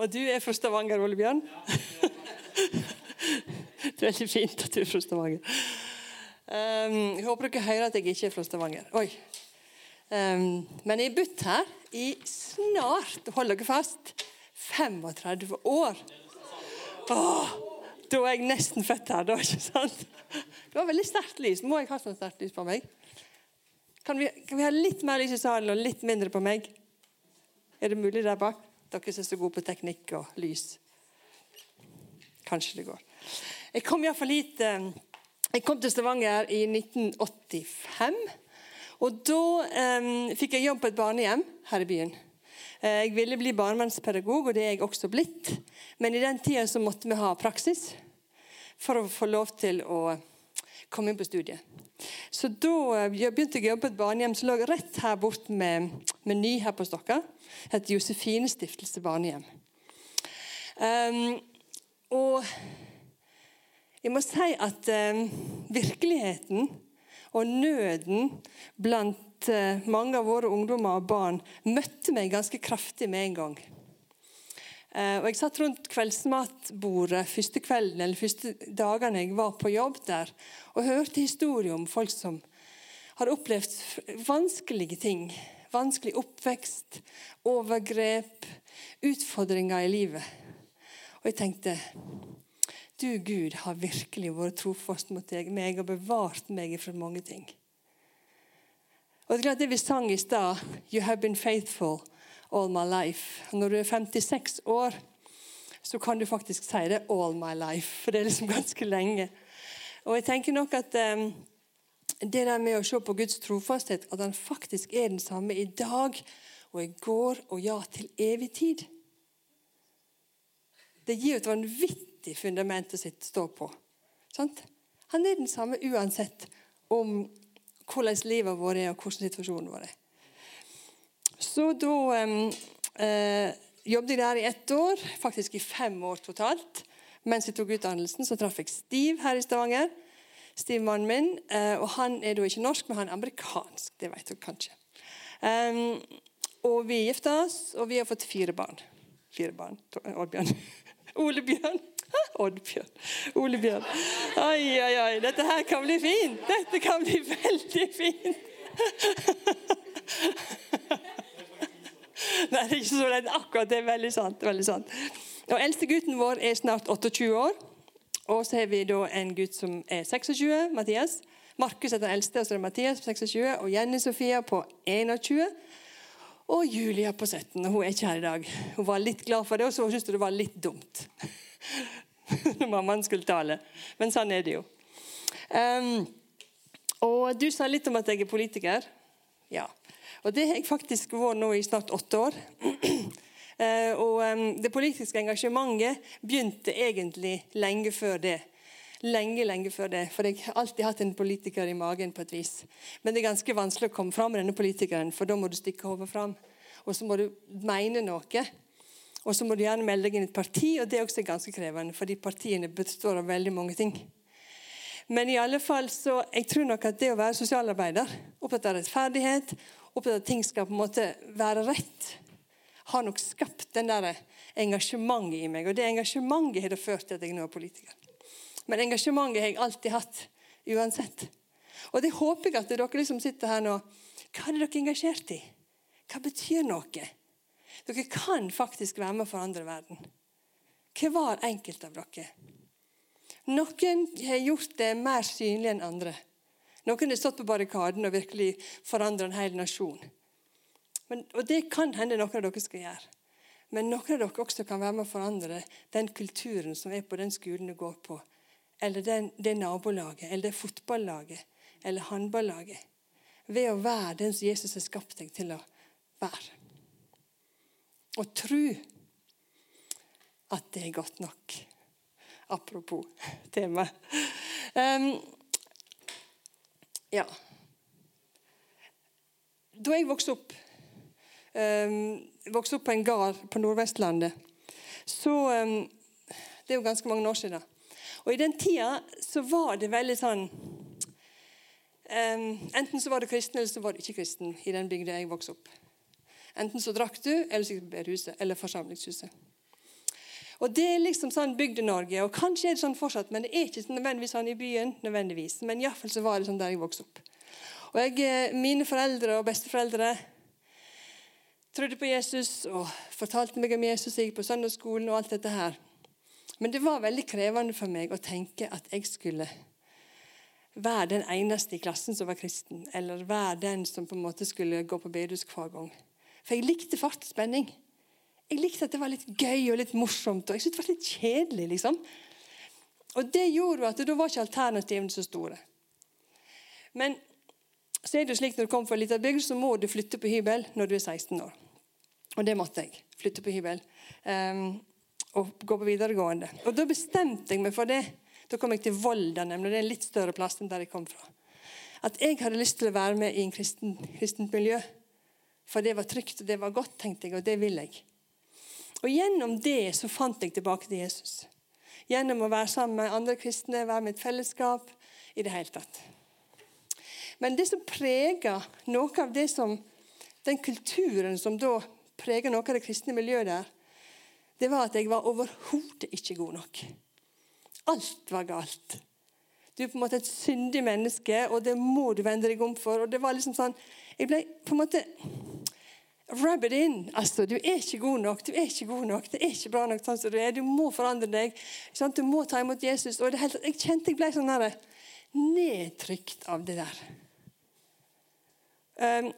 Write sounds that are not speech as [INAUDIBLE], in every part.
Og du er fra Stavanger, Ole Bjørn? Det er [LAUGHS] veldig fint at du er fra Stavanger. Um, jeg håper dere hører at jeg ikke er fra Stavanger. Oi. Um, men jeg har bodd her i snart, hold dere fast, 35 år. Åh, da er jeg nesten født her, da, [LAUGHS] ikke sant? Det var veldig sterkt lys. Må jeg ha sånn sterkt lys på meg? Kan vi, kan vi ha litt mer lys i salen og litt mindre på meg? Er det mulig der bak? Dere som er så gode på teknikk og lys. Kanskje det går. Jeg kom iallfall hit eh, Jeg kom til Stavanger i 1985. Og da um, fikk jeg jobb på et barnehjem her i byen. Eh, jeg ville bli barnevernspedagog, og det er jeg også blitt. Men i den tida måtte vi ha praksis for å få lov til å komme inn på studiet. Så da jeg begynte jeg å jobbe på et barnehjem som lå rett her bort med Meny her på Stokka. Det heter Josefine Stiftelse barnehjem. Um, og jeg må si at um, virkeligheten og nøden blant uh, mange av våre ungdommer og barn møtte meg ganske kraftig med en gang. Uh, og Jeg satt rundt kveldsmatbordet første kvelden eller første dagene jeg var på jobb der, og hørte historier om folk som har opplevd vanskelige ting. Vanskelig oppvekst, overgrep, utfordringer i livet. Og jeg tenkte du, Gud, har virkelig vært trofast mot meg og bevart meg fra mange ting. Og det vi sang i stad, 'You have been faithful all my life'. Når du er 56 år, så kan du faktisk si det 'all my life', for det er liksom [LAUGHS] ganske lenge. Og jeg tenker nok at um, det der med å se på Guds trofasthet, at han faktisk er den samme i dag og i går og ja, til evig tid Det gir et vanvittig fundament å stå på. Sant? Han er den samme uansett om hvordan livet vårt er, og hvordan situasjonen vår er. Så da eh, jobbet jeg der i ett år, faktisk i fem år totalt. Mens jeg tok utdannelsen, så traff jeg Stiv her i Stavanger. Stiv mannen min. Eh, og han er da ikke norsk, men han er amerikansk. Det vet dere kanskje. Um, og vi gifta oss, og vi har fått fire barn. Fire barn. [LAUGHS] [LAUGHS] Oddbjørn. Olebjørn. Oddbjørn. Olebjørn. Oi, oi, oi. Dette her kan bli fint. Dette kan bli veldig fint. [LAUGHS] [LAUGHS] Nei, det er ikke så lett. Akkurat det er veldig sant. veldig sant. Og Eldste gutten vår er snart 28 år. Og så har vi da en gutt som er 26, Mathias. Markus er den eldste, og så er det Mathias på 26, og Jenny Sofia på 21. Og Julia på 17. og Hun er ikke her i dag. Hun var litt glad for det, og så syntes hun det var litt dumt [LAUGHS] når mammaen skulle tale. Men sånn er det jo. Um, og Du sa litt om at jeg er politiker. Ja. Og det har jeg faktisk vært nå i snart åtte år. Uh, [CLEARS THROAT] og Det politiske engasjementet begynte egentlig lenge før det. Lenge, lenge før det. For jeg har alltid hatt en politiker i magen på et vis. Men det er ganske vanskelig å komme fram med denne politikeren, for da må du stikke hodet fram. Og så må du mene noe. Og så må du gjerne melde deg inn i et parti, og det er også ganske krevende, fordi partiene består av veldig mange ting. Men i alle fall så, jeg tror nok at det å være sosialarbeider, opptatt av rettferdighet, opptatt av at ting skal på en måte være rett, har nok skapt den der engasjementet i meg. Og det engasjementet har det ført til at jeg nå er politiker. Men engasjementet har jeg alltid hatt, uansett. Og det håper jeg at dere liksom sitter her nå Hva er det dere engasjert i? Hva betyr noe? Dere kan faktisk være med og forandre verden. Hver enkelt av dere. Noen har gjort det mer synlig enn andre. Noen har stått på barrikaden og virkelig forandra en hel nasjon. Men, og Det kan hende noen av dere skal gjøre. Men noen av dere også kan være med å forandre den kulturen som er på den skolen du går på, eller den, det nabolaget, eller det fotballaget, eller håndballaget. Ved å være den som Jesus har skapt deg til å være. Og tro at det er godt nok. Apropos tema. Um, ja. Da jeg vokste opp um, vokste opp på en gard på Nordvestlandet, så um, Det er jo ganske mange år siden. Og I den tida så var det veldig sånn um, Enten så var det kristen, eller så var det ikke kristen i den bygda jeg vokste opp. Enten så drakk du, eller så gikk du på bedehuset eller forsamlingshuset. Og Det er liksom sånn Bygde-Norge, og kanskje er det sånn fortsatt, men det er ikke nødvendigvis sånn i byen. nødvendigvis. Men iallfall så var det sånn der jeg vokste opp. Og jeg, eh, Mine foreldre og besteforeldre trodde på Jesus og fortalte meg om Jesus. Jeg gikk på søndagsskolen og alt dette her. Men det var veldig krevende for meg å tenke at jeg skulle være den eneste i klassen som var kristen, eller være den som på en måte skulle gå på bedehus hver gang. For jeg likte fart og spenning. Jeg likte at det var litt gøy og litt morsomt. Og jeg syntes det var litt kjedelig. liksom. Og det gjorde jo at da var ikke alternativene så store. Men så er det jo slik når du kommer fra en liten bygd, så må du flytte på hybel når du er 16 år. Og det måtte jeg. Flytte på hybel. Um, og gå på videregående. Og da bestemte jeg meg for det. Da kom jeg til Volda, nemlig. Det er en litt større plass enn der jeg kom fra. At jeg hadde lyst til å være med i en kristen, kristent miljø. For det var trygt og det var godt, tenkte jeg, og det vil jeg. Og Gjennom det så fant jeg tilbake til Jesus. Gjennom å være sammen med andre kristne, være med et fellesskap. i det hele tatt. Men det som preger noe av det som, den kulturen som da preger noe av det kristne miljøet der, det var at jeg var overhodet ikke god nok. Alt var galt. Du er på en måte et syndig menneske, og det må du vende deg om for. Og det var liksom sånn, Jeg ble på en måte Rub it in. Altså, du er ikke god nok. Du er ikke god nok. Det er ikke bra nok sånn som du er. Du må forandre deg. Du må ta imot Jesus. Og helt, jeg kjente jeg ble sånn her, nedtrykt av det der. Um,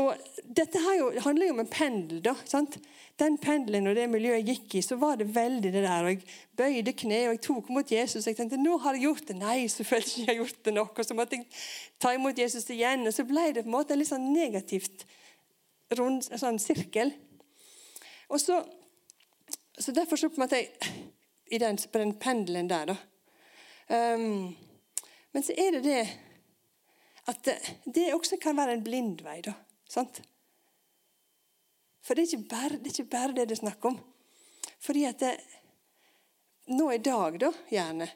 og Dette jo, handler jo om en pendel. da, sant? Den pendelen og det miljøet jeg gikk i, så var det veldig det der. og Jeg bøyde kne og jeg tok imot Jesus. og Jeg tenkte nå har jeg gjort det. Nei, selvfølgelig ikke jeg gjort det nok. Og så måtte jeg ta imot Jesus igjen. Og så ble det på en måte litt sånn negativt rund sånn sirkel. Og så, så Derfor så på en måte i den, på den pendelen der, da. Um, men så er det det at det, også kan være en blind vei. da, sant? For det er ikke bare det er bare det det er snakk om. Fordi at det, nå i dag, da, gjerne,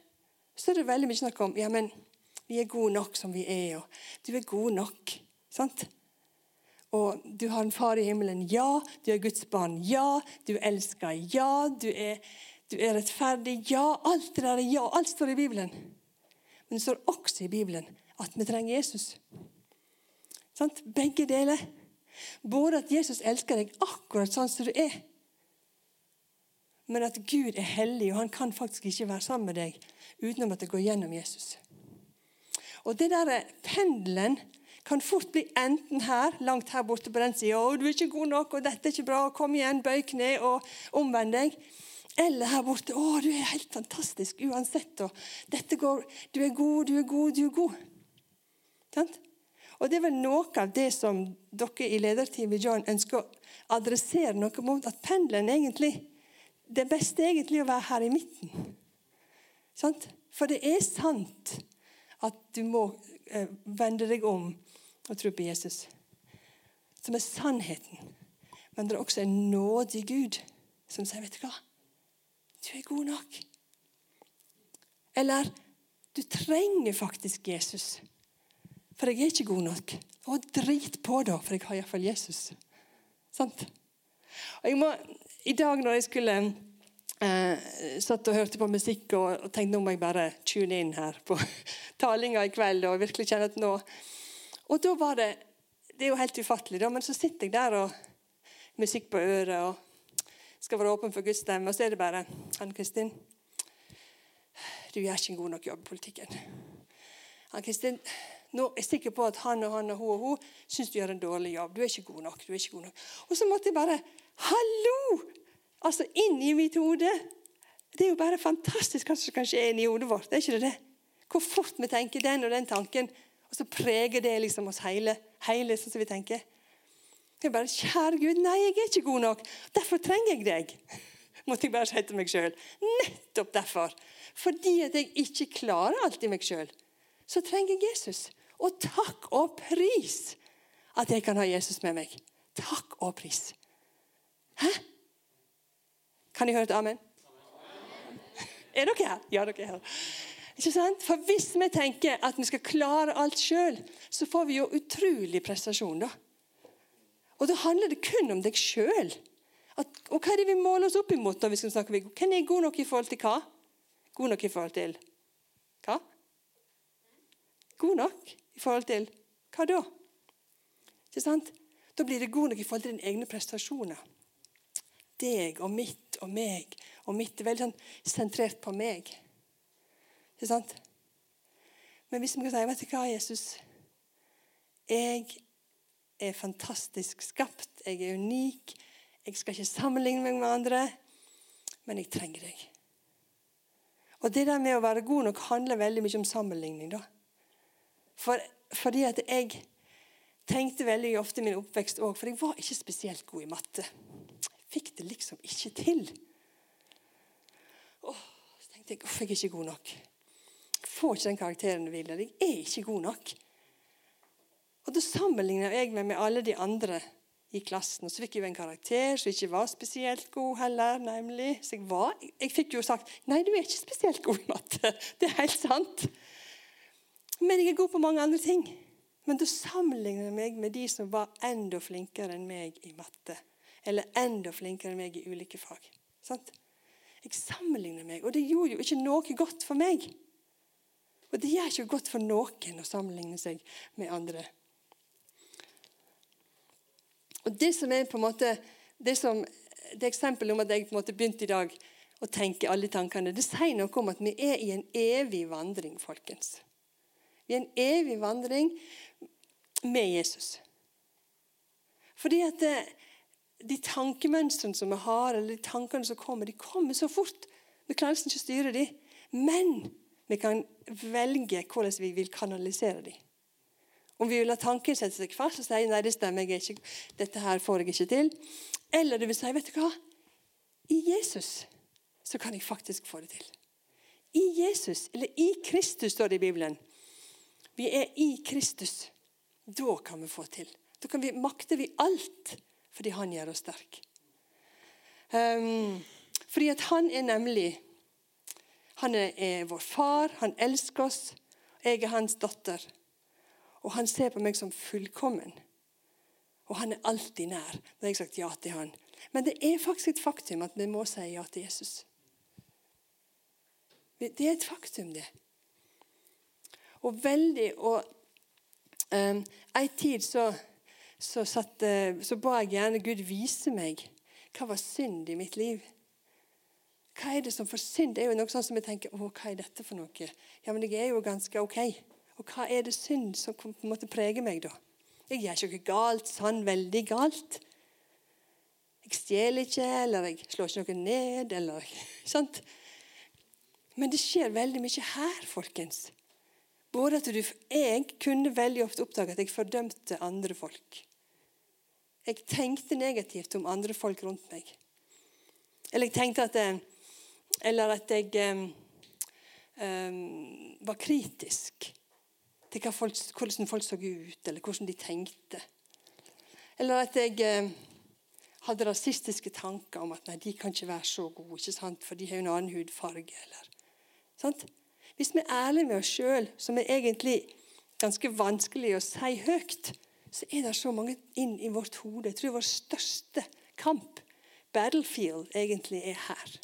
så er det veldig mye snakk om ja, men vi er gode nok som vi er, og du er god nok. sant? Og du har en far i himmelen. Ja, du er Guds barn. Ja, du elsker. Ja, du er, du er rettferdig. Ja, alt det der er ja. Alt står i Bibelen. Men det står også i Bibelen at vi trenger Jesus. Sant? Begge deler. Både at Jesus elsker deg akkurat sånn som du er, men at Gud er hellig, og han kan faktisk ikke være sammen med deg utenom at det går gjennom Jesus. Og det der pendelen kan fort bli enten her, langt her borte på den sida, og du er ikke god nok, og dette er ikke bra, kom igjen, bøy kne og omvend deg. Eller her borte. 'Å, du er helt fantastisk uansett.' og 'Dette går Du er god, du er god, du er god.' Sånn? Og Det er vel noe av det som dere i lederteamet John ønsker å adressere noe mot. At pendelen egentlig Det beste er egentlig å være her i midten. Sånn? For det er sant at du må eh, vende deg om og tro på Jesus, som er sannheten. Men det er også en nådig Gud som sier, 'Vet du hva? Du er god nok.' Eller 'Du trenger faktisk Jesus, for jeg er ikke god nok.' Og drit på, da, for jeg har iallfall Jesus. Sant? Og jeg må, I dag når jeg skulle eh, satt og hørte på musikk og, og tenkte nå må jeg bare tune inn her på [LAUGHS] talinga i kveld og virkelig kjenne at nå og da var det Det er jo helt ufattelig, da, men så sitter jeg der og musikk på øret og skal være åpen for Guds stemme, og så er det bare Anne Kristin, du gjør ikke en god nok jobb i politikken. Anne Kristin, nå er jeg sikker på at han og han og hun og hun syns du gjør en dårlig jobb. Du er ikke god nok. du er ikke god nok. Og så måtte jeg bare Hallo! Altså inn i mitt hode. Det er jo bare fantastisk hva som kan skje inni hodet vårt. er ikke det det? Hvor fort vi tenker den og den tanken og så preger det liksom oss hele, hele sånn som vi tenker. Jeg bare, Kjære Gud, nei, jeg er ikke god nok. Derfor trenger jeg deg. [LAUGHS] Måtte jeg bare si til meg sjøl. Nettopp derfor. Fordi at jeg ikke klarer alt i meg sjøl, så trenger jeg Jesus. Og takk og pris at jeg kan ha Jesus med meg. Takk og pris. Hæ? Kan jeg høre et amen? amen. Er dere her? Ja, dere er her. For hvis vi tenker at vi skal klare alt sjøl, så får vi jo utrolig prestasjon. da. Og da handler det kun om deg sjøl. Og hva er det vi måler oss opp imot når vi skal snakke om Hvem er god nok i forhold til hva? God nok i forhold til hva? God nok i forhold til hva da? Ikke sant? Da blir det god nok i forhold til dine egne prestasjoner. Deg og mitt og meg og mitt er veldig sånn sentrert på meg. Ikke sant? Men hvis vi kan si vet du hva, Jesus Jeg er fantastisk skapt. Jeg er unik. Jeg skal ikke sammenligne meg med andre, men jeg trenger deg. Og Det der med å være god nok handler veldig mye om sammenligning. da. For, fordi at jeg tenkte veldig ofte i min oppvekst òg, for jeg var ikke spesielt god i matte. Jeg fikk det liksom ikke til. Åh, så tenkte jeg uff, jeg er ikke god nok. Får ikke den karakteren du vil. Jeg er ikke god nok. Og Da sammenligner jeg meg med alle de andre i klassen. Og så fikk jeg jo en karakter som ikke var spesielt god heller. nemlig. Så jeg, var, jeg fikk jo sagt nei, du er ikke spesielt god i matte. [LAUGHS] Det er helt sant. Men jeg er god på mange andre ting. Men da sammenligner jeg meg med de som var enda flinkere enn meg i matte. Eller enda flinkere enn meg i ulike fag. Sant? Jeg sammenligner meg, og det gjorde jo ikke noe godt for meg. Og det gjør ikke godt for noen å sammenligne seg med andre. Og Det som er på en måte, det, som, det eksempelet om at jeg på en måte begynte i dag å tenke alle tankene, det sier noe om at vi er i en evig vandring, folkens. Vi er i en evig vandring med Jesus. Fordi at det, de tankemønstrene som vi har, eller de tankene som kommer, de kommer så fort. Vi klarer nesten ikke å styre dem. Men vi kan velge hvordan vi vil kanalisere dem. Om vi vil la tanken sette seg fast og si nei, det stemmer, jeg ikke, dette her får jeg ikke til. Eller det vil si, vet du hva? I Jesus så kan jeg faktisk få det til. I Jesus, eller i Kristus, står det i Bibelen. Vi er i Kristus. Da kan vi få til. Da kan vi, makter vi alt fordi han gjør oss sterke. Um, fordi at han er nemlig Han er, vår far, han elsker oss. Jeg er hans datter. Og han ser på meg som fullkommen. Og han er alltid nær jeg har sagt ja til han. Men det er faktisk et faktum at vi må si ja til Jesus. Det er et faktum, det. Og veldig og um, En tid så, så, satt, så ba jeg gjerne Gud vise meg hva var synd i mitt liv. Hva er det som for synd? Det er jo noe sånn som jeg tenker Å, hva er dette for noe? Ja, men jeg er jo ganske OK. Og hva er det synd som på en måte preger meg, da? Jeg gjør ikke noe galt, sånn veldig galt. Jeg stjeler ikke, eller jeg slår ikke noe ned, eller [LAUGHS] sant? Men det skjer veldig mye her, folkens. Både at du, Jeg kunne veldig ofte oppdage at jeg fordømte andre folk. Jeg tenkte negativt om andre folk rundt meg. Eller jeg tenkte at jeg, Eller at jeg um, var kritisk til folk, hvordan folk så ut, eller hvordan de tenkte. Eller at jeg um, hadde rasistiske tanker om at nei, de kan ikke være så gode, ikke sant? for de har jo en annen hudfarge. Eller, sant? Hvis vi er ærlige med oss sjøl, som er egentlig ganske vanskelig å si høyt, så er det så mange inn i vårt hode. Jeg tror vår største kamp, battlefield, egentlig er her.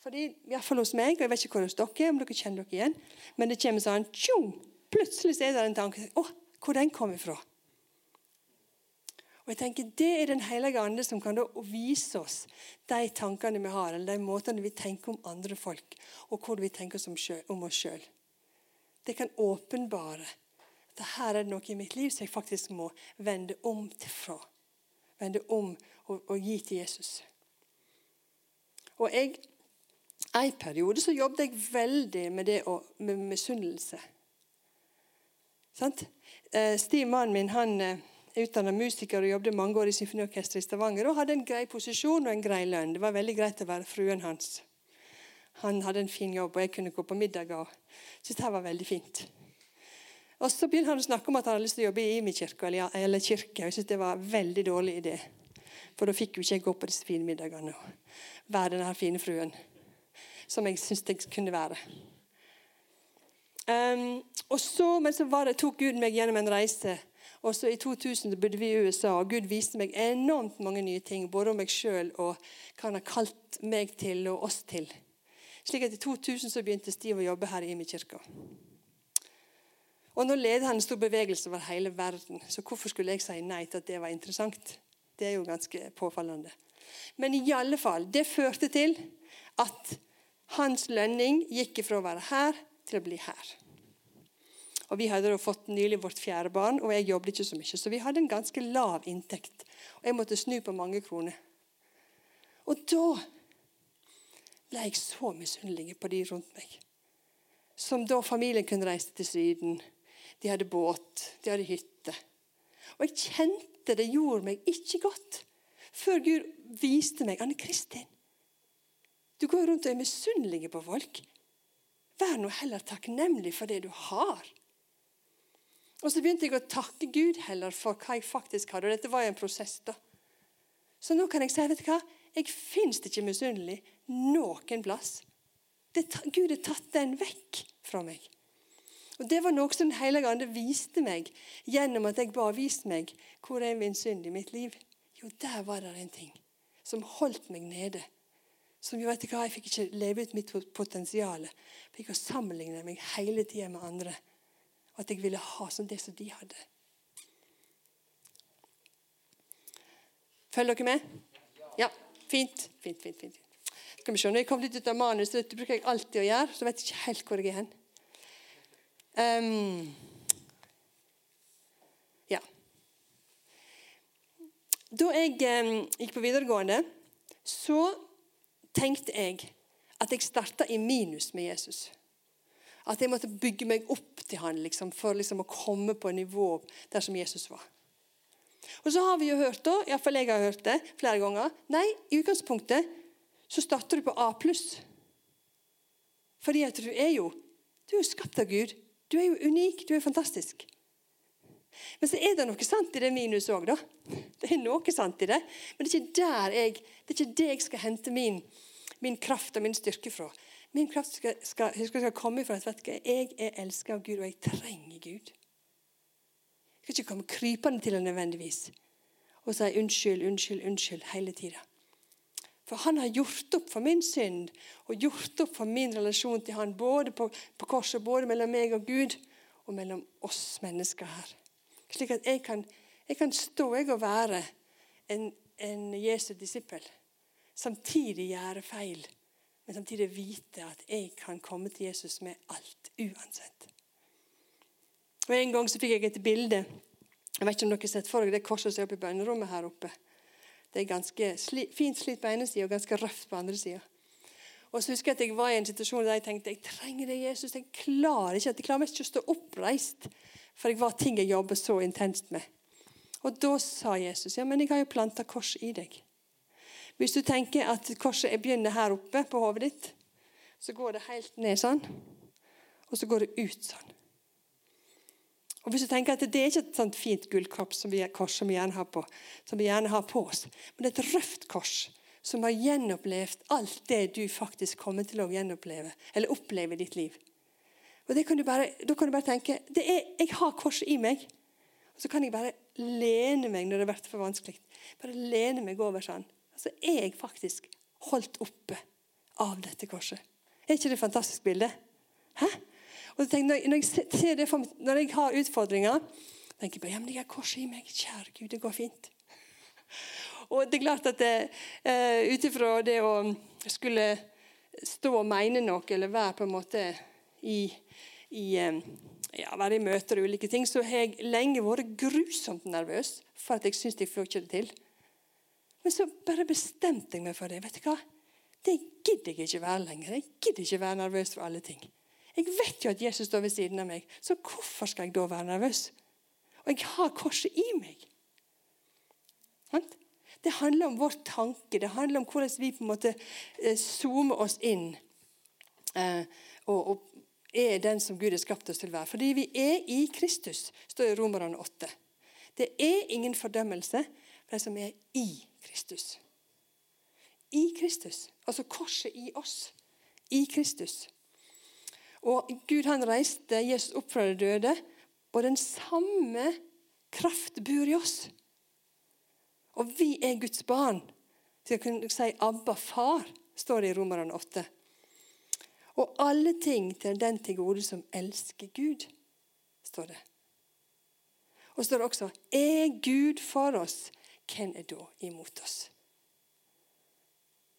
Fordi, i hvert fall hos meg, og jeg vet ikke hvordan dere er, om dere kjenner dere igjen, men det kommer sånn tjo, Plutselig er det en tanke Å, hvor den kom ifra? Og jeg tenker Det er Den hellige ande som kan da vise oss de tankene vi har, eller de måtene vi tenker om andre folk, og hvordan vi tenker om oss sjøl. Det kan åpenbare at her er det noe i mitt liv som jeg faktisk må vende om til fra. Vende om og, og gi til Jesus. Og jeg, En periode så jobbet jeg veldig med det å, med misunnelse. Sant? Eh, Stiv, mannen min, han eh, er utdannet musiker og jobbet mange år i symfoniorkesteret i Stavanger og hadde en grei posisjon og en grei lønn. Det var veldig greit å være fruen hans. Han hadde en fin jobb, og jeg kunne gå på middag og syntes det var veldig fint. Og Så begynner han å snakke om at han hadde lyst til å jobbe i Imi-kirka eller, eller. Jeg syntes det var en veldig dårlig idé. For da fikk jo ikke jeg gå på disse fine middagene og være denne fine fruen som jeg syntes jeg kunne være. Um, og så, Men så det, tok Gud meg gjennom en reise. Og så I 2000 bodde vi i USA, og Gud viste meg enormt mange nye ting. Både om meg sjøl og hva han har kalt meg til og oss til. Slik at I 2000 så begynte Stiv å jobbe her i Imi kirke. Og Nå leder han en stor bevegelse over hele verden, så hvorfor skulle jeg si nei til at det var interessant? Det er jo ganske påfallende. Men i alle fall, det førte til at hans lønning gikk fra å være her til å bli her. Og Vi hadde da fått nylig vårt fjerde barn, og jeg jobbet ikke så mye. Så vi hadde en ganske lav inntekt. Og jeg måtte snu på mange kroner. Og da ble jeg så misunnelig på de rundt meg. Som da familien kunne reise til Syden. De hadde båt, de hadde hytte. Og jeg kjente det gjorde meg ikke godt før Gud viste meg Anne Kristin, du går rundt og er misunnelig på folk. Vær nå heller takknemlig for det du har. Og så begynte jeg å takke Gud heller for hva jeg faktisk hadde. Og dette var jo en prosess, da. Så nå kan jeg si vet du hva? Jeg fins ikke misunnelig noen plass. Det, Gud har tatt den vekk fra meg. Og Det var noe som Den hellige ande viste meg gjennom at jeg ba vist meg hvor er min synd i mitt liv. Jo, der var det en ting som holdt meg nede. Som du hva, Jeg fikk ikke leve ut mitt potensial. Jeg fikk å sammenligne meg hele tida med andre Og at jeg ville ha som det som de hadde. Følger dere med? Ja. Fint. fint, fint, fint. Skal vi se, Når jeg kom litt ut av manus, det bruker jeg alltid å gjøre, så vet jeg ikke helt hvor jeg er hen. Um, ja. Da jeg um, gikk på videregående, så tenkte jeg at jeg starta i minus med Jesus. At jeg måtte bygge meg opp til han liksom, for liksom, å komme på nivå der som Jesus var. Og så har vi jo hørt, da, iallfall jeg har hørt det flere ganger Nei, i utgangspunktet så starter du på A pluss. Fordi at du er jo du er jo skapt av Gud. Du er jo unik. Du er fantastisk. Men så er det noe sant i det minuset òg, da. Det er noe sant i det. Men det er ikke der jeg, det er ikke det jeg skal hente min, min kraft og min styrke fra. Min kraft skal, skal, skal komme fra at jeg er elsket av Gud, og jeg trenger Gud. Jeg skal ikke komme krypende til ham nødvendigvis og si unnskyld, unnskyld, unnskyld hele tida. For han har gjort opp for min synd og gjort opp for min relasjon til han, både på, på korset, både mellom meg og Gud og mellom oss mennesker her. Slik at jeg kan, jeg kan stå jeg og være en, en Jesu disippel, samtidig gjøre feil men samtidig vite at jeg kan komme til Jesus med alt, uansett. Og En gang så fikk jeg et bilde. Jeg vet ikke om dere har sett for dere det korset som er oppe i bønnerommet her oppe. Det er ganske sli, fint slitt på ene sida og ganske røft på andre sida. Og så husker jeg at jeg var i en situasjon der jeg tenkte jeg trenger det, Jesus. Jeg klarer ikke, at jeg klarer mest ikke å stå oppreist, for jeg var ting jeg jobber så intenst med. Og da sa Jesus ja, men jeg har jo planta kors i deg. Hvis du tenker at korset begynner her oppe på hodet ditt, så går det helt ned sånn, og så går det ut sånn. Og hvis du tenker at Det er ikke et sånt fint gullkors som vi, som gjerne har på, som vi gjerne har på oss, men det er et røft kors som har gjenopplevd alt det du faktisk kommer til å gjenoppleve, eller oppleve i ditt liv. Og kan bare, Da kan du bare tenke er, jeg har korset i meg. Og så kan jeg bare lene meg når det har vært for vanskelig. Bare lene meg over sånn så er jeg faktisk holdt oppe av dette korset. Er ikke det et fantastisk bilde? Hæ? Og tenker, når, jeg ser det for når jeg har utfordringer, tenker jeg bare ja, men jeg har korset i meg. Kjære Gud, det går fint. [LAUGHS] Og det er klart at uh, ut ifra det å skulle stå og mene noe, eller være på en måte i, i ja, være i møter og ulike ting, så har jeg lenge vært grusomt nervøs for at jeg syns jeg får ikke det til. Men så bare bestemte jeg meg for det. vet du hva? Det gidder jeg ikke være lenger. Jeg gidder ikke være nervøs for alle ting. Jeg vet jo at Jesus står ved siden av meg, så hvorfor skal jeg da være nervøs? Og jeg har korset i meg. Det handler om vår tanke. Det handler om hvordan vi på en måte eh, zoomer oss inn eh, og, og, er den som Gud har skapt oss til å være. Fordi vi er i Kristus, står i Romerne 8. Det er ingen fordømmelse for de som er i Kristus. I Kristus. Altså korset i oss. I Kristus. Og Gud han reiste Jesus opp fra de døde, og den samme Kraft bor i oss. Og vi er Guds barn. Så jeg kunne si 'Abba, far', står det i Romerne 8. Og alle ting til den til gode som elsker Gud, står det. Og står det også 'Er Gud for oss, hvem er da imot oss?'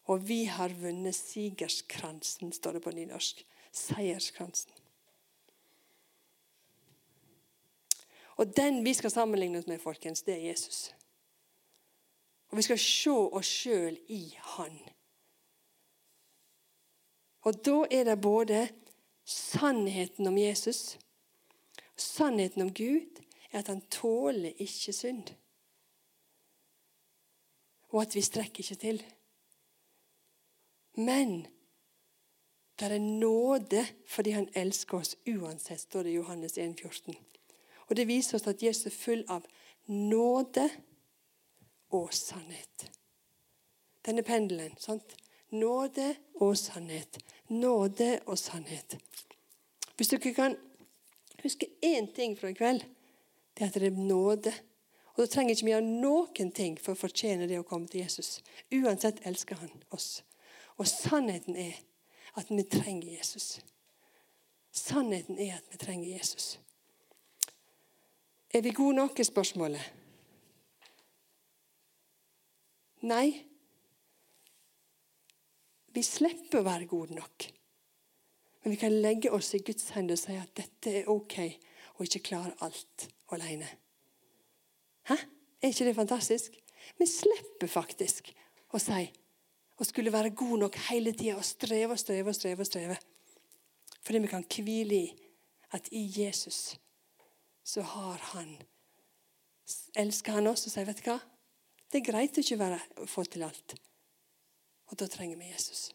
Og vi har vunnet sigerskransen, står det på nynorsk. Seierskransen. Og den vi skal sammenligne oss med, folkens, det er Jesus. Og vi skal se oss sjøl i Han. Og da er det både sannheten om Jesus Sannheten om Gud er at han tåler ikke synd. Og at vi strekker ikke til. Men det er nåde fordi han elsker oss uansett, står det i Johannes 1, 14. Og Det viser oss at Jesus er full av nåde og sannhet. Denne pendelen. sant? Nåde og sannhet. Nåde og sannhet. Hvis dere kan huske én ting fra i kveld, det er at det er nåde. Og Da trenger ikke vi gjøre noen ting for å fortjene det å komme til Jesus. Uansett elsker han oss. Og sannheten er at vi trenger Jesus. Sannheten er at vi trenger Jesus. Er vi gode nok, er spørsmålet. Nei. Vi slipper å være gode nok. Men vi kan legge oss i Guds hender og si at dette er ok, og ikke klare alt alene. Hæ? Er ikke det fantastisk? Vi slipper faktisk å si å skulle være god nok hele tida og streve og streve og streve. og streve. Fordi vi kan hvile i at i Jesus så har han Elsker han oss og sier, 'Vet du hva? Det er greit å ikke være, få til alt.' Og da trenger vi Jesus.